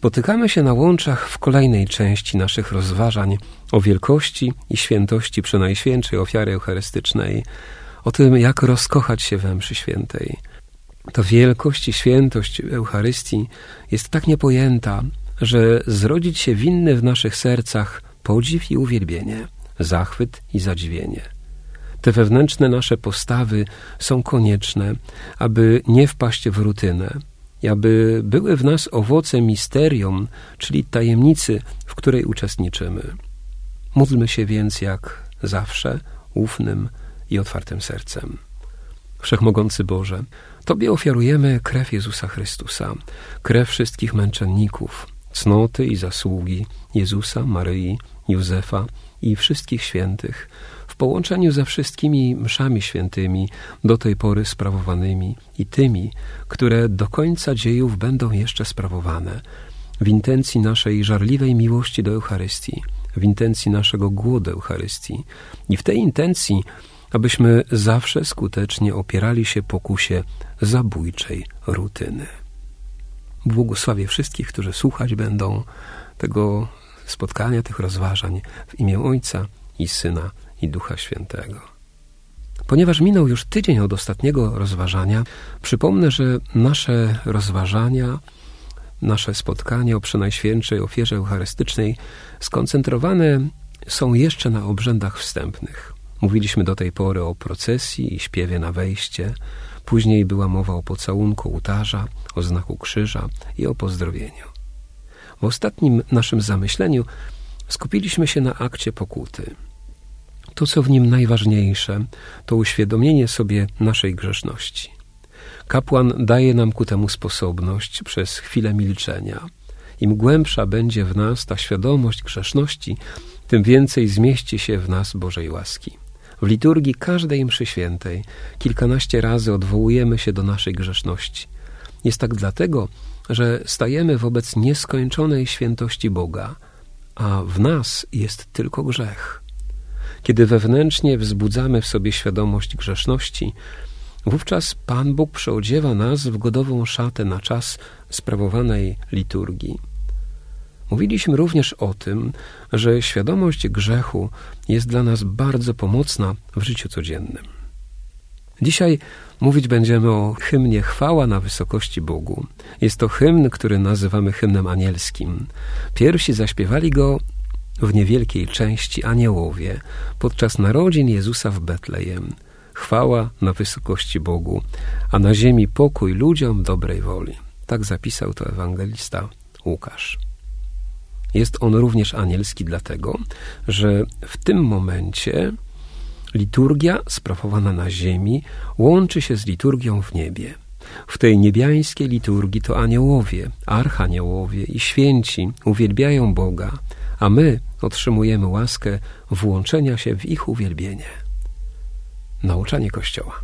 Spotykamy się na łączach w kolejnej części naszych rozważań o wielkości i świętości Przenajświętszej Ofiary Eucharystycznej, o tym, jak rozkochać się we mszy świętej. To wielkość i świętość Eucharystii jest tak niepojęta, że zrodzić się winny w naszych sercach podziw i uwielbienie, zachwyt i zadziwienie. Te wewnętrzne nasze postawy są konieczne, aby nie wpaść w rutynę, i aby były w nas owoce misterium, czyli tajemnicy, w której uczestniczymy. Módlmy się więc jak zawsze ufnym i otwartym sercem. Wszechmogący Boże, Tobie ofiarujemy krew Jezusa Chrystusa, krew wszystkich męczenników, cnoty i zasługi Jezusa, Maryi, Józefa i wszystkich świętych, połączeniu ze wszystkimi mszami świętymi do tej pory sprawowanymi i tymi, które do końca dziejów będą jeszcze sprawowane, w intencji naszej żarliwej miłości do Eucharystii, w intencji naszego głodu Eucharystii i w tej intencji, abyśmy zawsze skutecznie opierali się pokusie zabójczej rutyny. Błogosławię wszystkich, którzy słuchać będą tego spotkania, tych rozważań w imię Ojca i Syna i Ducha Świętego. Ponieważ minął już tydzień od ostatniego rozważania, przypomnę, że nasze rozważania, nasze spotkania o Przenajświętszej ofierze eucharystycznej skoncentrowane są jeszcze na obrzędach wstępnych. Mówiliśmy do tej pory o procesji i śpiewie na wejście, później była mowa o pocałunku ołtarza, o znaku krzyża i o pozdrowieniu. W ostatnim naszym zamyśleniu skupiliśmy się na akcie pokuty – to, co w nim najważniejsze, to uświadomienie sobie naszej grzeszności. Kapłan daje nam ku temu sposobność przez chwilę milczenia. Im głębsza będzie w nas ta świadomość grzeszności, tym więcej zmieści się w nas Bożej łaski. W liturgii każdej mszy świętej kilkanaście razy odwołujemy się do naszej grzeszności. Jest tak dlatego, że stajemy wobec nieskończonej świętości Boga, a w nas jest tylko grzech. Kiedy wewnętrznie wzbudzamy w sobie świadomość grzeszności, wówczas Pan Bóg przeodziewa nas w godową szatę na czas sprawowanej liturgii. Mówiliśmy również o tym, że świadomość grzechu jest dla nas bardzo pomocna w życiu codziennym. Dzisiaj mówić będziemy o hymnie Chwała na wysokości Bogu. Jest to hymn, który nazywamy hymnem anielskim. Pierwsi zaśpiewali go w niewielkiej części aniołowie podczas narodzin Jezusa w Betlejem. Chwała na wysokości Bogu, a na ziemi pokój ludziom dobrej woli. Tak zapisał to ewangelista Łukasz. Jest on również anielski dlatego, że w tym momencie liturgia sprawowana na ziemi łączy się z liturgią w niebie. W tej niebiańskiej liturgii to aniołowie, archaniołowie i święci uwielbiają Boga, a my otrzymujemy łaskę włączenia się w ich uwielbienie. Nauczanie Kościoła.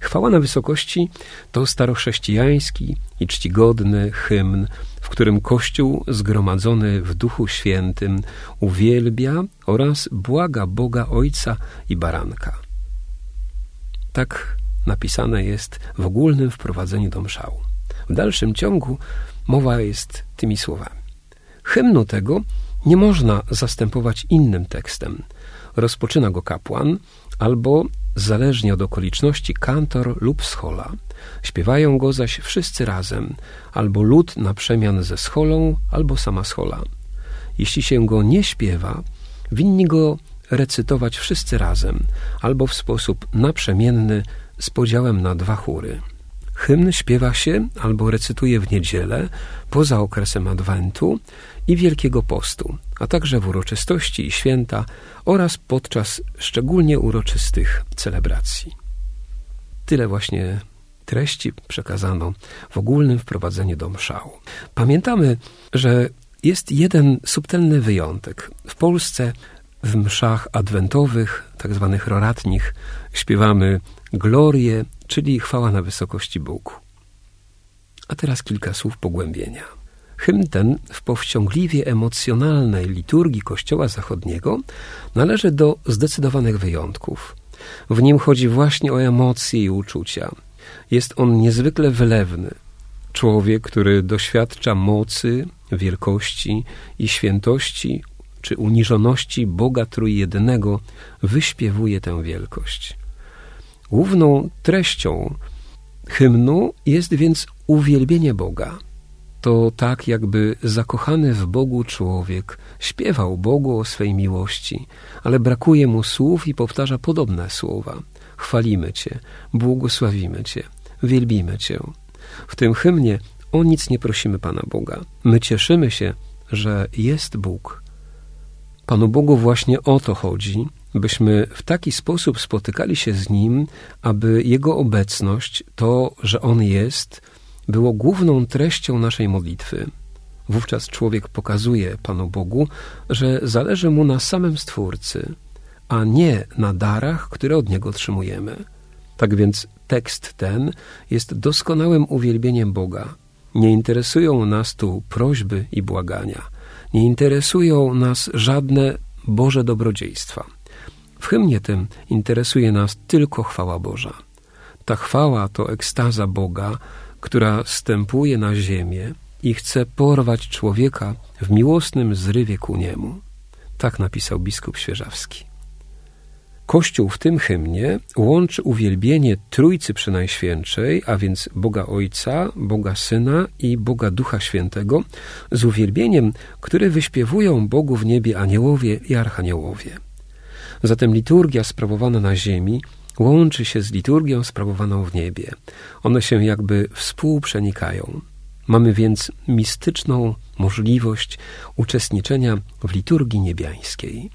Chwała na wysokości to starochrześcijański i czcigodny hymn, w którym Kościół zgromadzony w Duchu Świętym uwielbia oraz błaga Boga Ojca i Baranka. Tak napisane jest w ogólnym wprowadzeniu do mszału. W dalszym ciągu mowa jest tymi słowami. Hymnu tego nie można zastępować innym tekstem. Rozpoczyna go kapłan albo, zależnie od okoliczności, kantor lub schola. Śpiewają go zaś wszyscy razem, albo lud na przemian ze scholą, albo sama schola. Jeśli się go nie śpiewa, winni go recytować wszyscy razem, albo w sposób naprzemienny z podziałem na dwa chóry. Hymn śpiewa się albo recytuje w niedzielę, poza okresem Adwentu i Wielkiego Postu, a także w uroczystości i święta oraz podczas szczególnie uroczystych celebracji. Tyle właśnie treści przekazano w ogólnym wprowadzeniu do mszału. Pamiętamy, że jest jeden subtelny wyjątek. W Polsce w mszach adwentowych, tak zwanych roratnich, śpiewamy glorię, czyli chwała na wysokości Bogu. A teraz kilka słów pogłębienia. Hymn ten w powściągliwie emocjonalnej liturgii Kościoła Zachodniego należy do zdecydowanych wyjątków. W nim chodzi właśnie o emocje i uczucia. Jest on niezwykle wylewny. Człowiek, który doświadcza mocy, wielkości i świętości czy uniżoności Boga Trójjednego, wyśpiewuje tę wielkość. Główną treścią hymnu jest więc uwielbienie Boga. To tak, jakby zakochany w Bogu człowiek śpiewał Bogu o swej miłości, ale brakuje mu słów i powtarza podobne słowa. Chwalimy Cię, błogosławimy Cię, wielbimy Cię. W tym hymnie o nic nie prosimy Pana Boga. My cieszymy się, że jest Bóg. Panu Bogu właśnie o to chodzi, byśmy w taki sposób spotykali się z Nim, aby Jego obecność, to, że On jest, było główną treścią naszej modlitwy. Wówczas człowiek pokazuje Panu Bogu, że zależy mu na samym Stwórcy, a nie na darach, które od Niego otrzymujemy. Tak więc tekst ten jest doskonałym uwielbieniem Boga. Nie interesują nas tu prośby i błagania. Nie interesują nas żadne Boże dobrodziejstwa. W hymnie tym interesuje nas tylko chwała Boża. Ta chwała to ekstaza Boga, która stępuje na ziemię i chce porwać człowieka w miłosnym zrywie ku niemu. Tak napisał biskup Świeżawski. Kościół w tym hymnie łączy uwielbienie Trójcy Przenajświętszej, a więc Boga Ojca, Boga Syna i Boga Ducha Świętego, z uwielbieniem, które wyśpiewują Bogu w niebie aniołowie i archaniołowie. Zatem liturgia sprawowana na ziemi łączy się z liturgią sprawowaną w niebie. One się jakby współprzenikają. Mamy więc mistyczną możliwość uczestniczenia w liturgii niebiańskiej.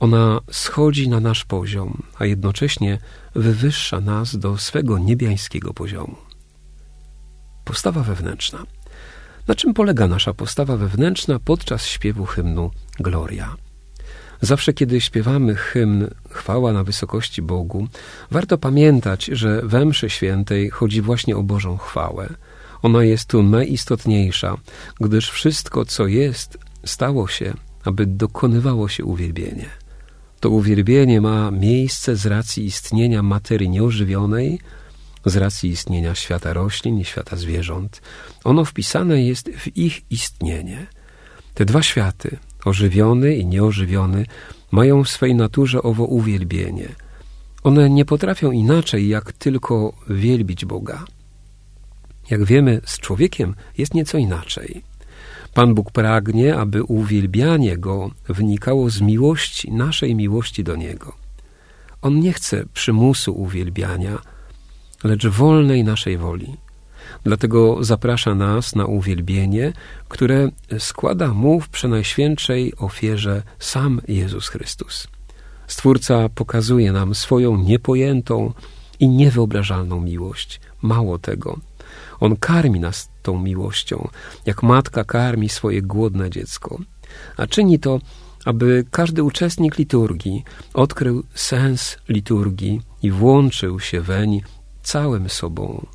Ona schodzi na nasz poziom, a jednocześnie wywyższa nas do swego niebiańskiego poziomu. Postawa wewnętrzna. Na czym polega nasza postawa wewnętrzna podczas śpiewu hymnu Gloria? Zawsze, kiedy śpiewamy hymn Chwała na wysokości Bogu, warto pamiętać, że we mszy świętej chodzi właśnie o Bożą chwałę. Ona jest tu najistotniejsza, gdyż wszystko, co jest, stało się, aby dokonywało się uwielbienie. To uwielbienie ma miejsce z racji istnienia materii nieożywionej, z racji istnienia świata roślin i świata zwierząt. Ono wpisane jest w ich istnienie. Te dwa światy, ożywiony i nieożywiony, mają w swej naturze owo uwielbienie. One nie potrafią inaczej, jak tylko wielbić Boga. Jak wiemy, z człowiekiem jest nieco inaczej. Pan Bóg pragnie, aby uwielbianie Go wynikało z miłości, naszej miłości do Niego. On nie chce przymusu uwielbiania, lecz wolnej naszej woli. Dlatego zaprasza nas na uwielbienie, które składa mu w przenajświętszej ofierze sam Jezus Chrystus. Stwórca pokazuje nam swoją niepojętą i niewyobrażalną miłość. Mało tego, on karmi nas tą miłością, jak matka karmi swoje głodne dziecko. A czyni to, aby każdy uczestnik liturgii odkrył sens liturgii i włączył się weń całym sobą.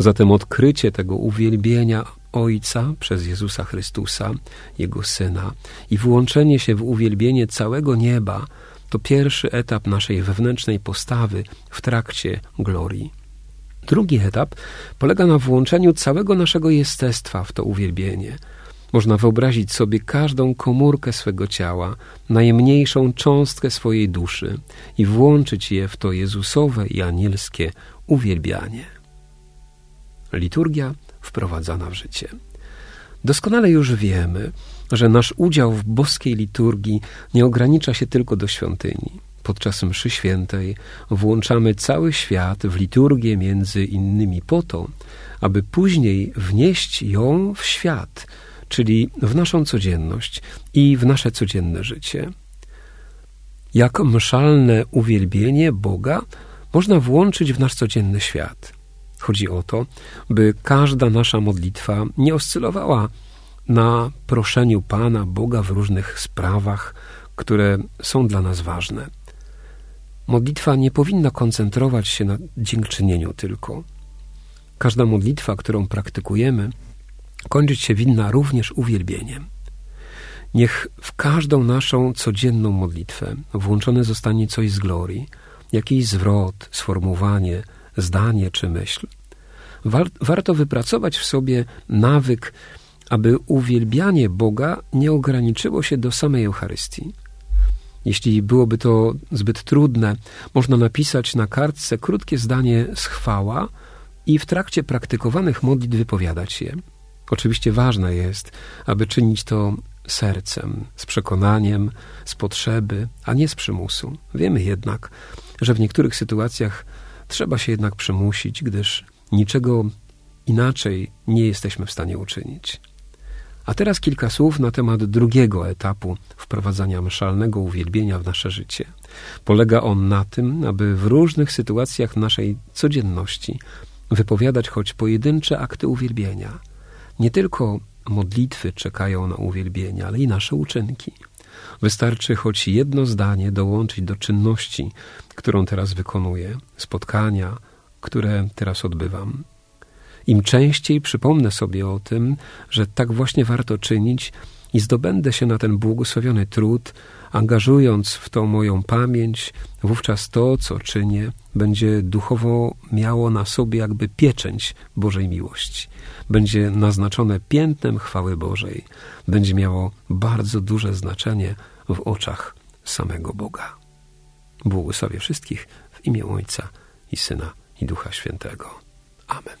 Zatem odkrycie tego uwielbienia Ojca przez Jezusa Chrystusa, Jego Syna, i włączenie się w uwielbienie całego nieba to pierwszy etap naszej wewnętrznej postawy w trakcie glorii. Drugi etap polega na włączeniu całego naszego jestestwa w to uwielbienie. Można wyobrazić sobie każdą komórkę swego ciała, najmniejszą cząstkę swojej duszy i włączyć je w to Jezusowe i anielskie uwielbianie. Liturgia wprowadzana w życie. Doskonale już wiemy, że nasz udział w boskiej liturgii nie ogranicza się tylko do świątyni. Podczas mszy świętej włączamy cały świat w liturgię między innymi po to, aby później wnieść ją w świat, czyli w naszą codzienność i w nasze codzienne życie. Jak mszalne uwielbienie Boga można włączyć w nasz codzienny świat – Chodzi o to, by każda nasza modlitwa nie oscylowała na proszeniu Pana, Boga w różnych sprawach, które są dla nas ważne. Modlitwa nie powinna koncentrować się na dziękczynieniu tylko. Każda modlitwa, którą praktykujemy, kończyć się winna również uwielbieniem. Niech w każdą naszą codzienną modlitwę włączone zostanie coś z glorii, jakiś zwrot, sformułowanie, zdanie czy myśl. warto wypracować w sobie nawyk, aby uwielbianie Boga nie ograniczyło się do samej Eucharystii. Jeśli byłoby to zbyt trudne, można napisać na kartce krótkie zdanie z chwała i w trakcie praktykowanych modlitw wypowiadać je. Oczywiście ważne jest, aby czynić to sercem, z przekonaniem, z potrzeby, a nie z przymusu. Wiemy jednak, że w niektórych sytuacjach trzeba się jednak przymusić, gdyż niczego inaczej nie jesteśmy w stanie uczynić. A teraz kilka słów na temat drugiego etapu wprowadzania mszalnego uwielbienia w nasze życie. Polega on na tym, aby w różnych sytuacjach naszej codzienności wypowiadać choć pojedyncze akty uwielbienia. Nie tylko modlitwy czekają na uwielbienie, ale i nasze uczynki. Wystarczy choć jedno zdanie dołączyć do czynności, którą teraz wykonuję, spotkania, które teraz odbywam. Im częściej przypomnę sobie o tym, że tak właśnie warto czynić i zdobędę się na ten błogosławiony trud, angażując w to moją pamięć, wówczas to, co czynię, będzie duchowo miało na sobie jakby pieczęć Bożej miłości. Będzie naznaczone piętnem chwały Bożej. Będzie miało bardzo duże znaczenie w oczach samego Boga. Błogosławię wszystkich w imię Ojca i Syna i Ducha Świętego. Amen.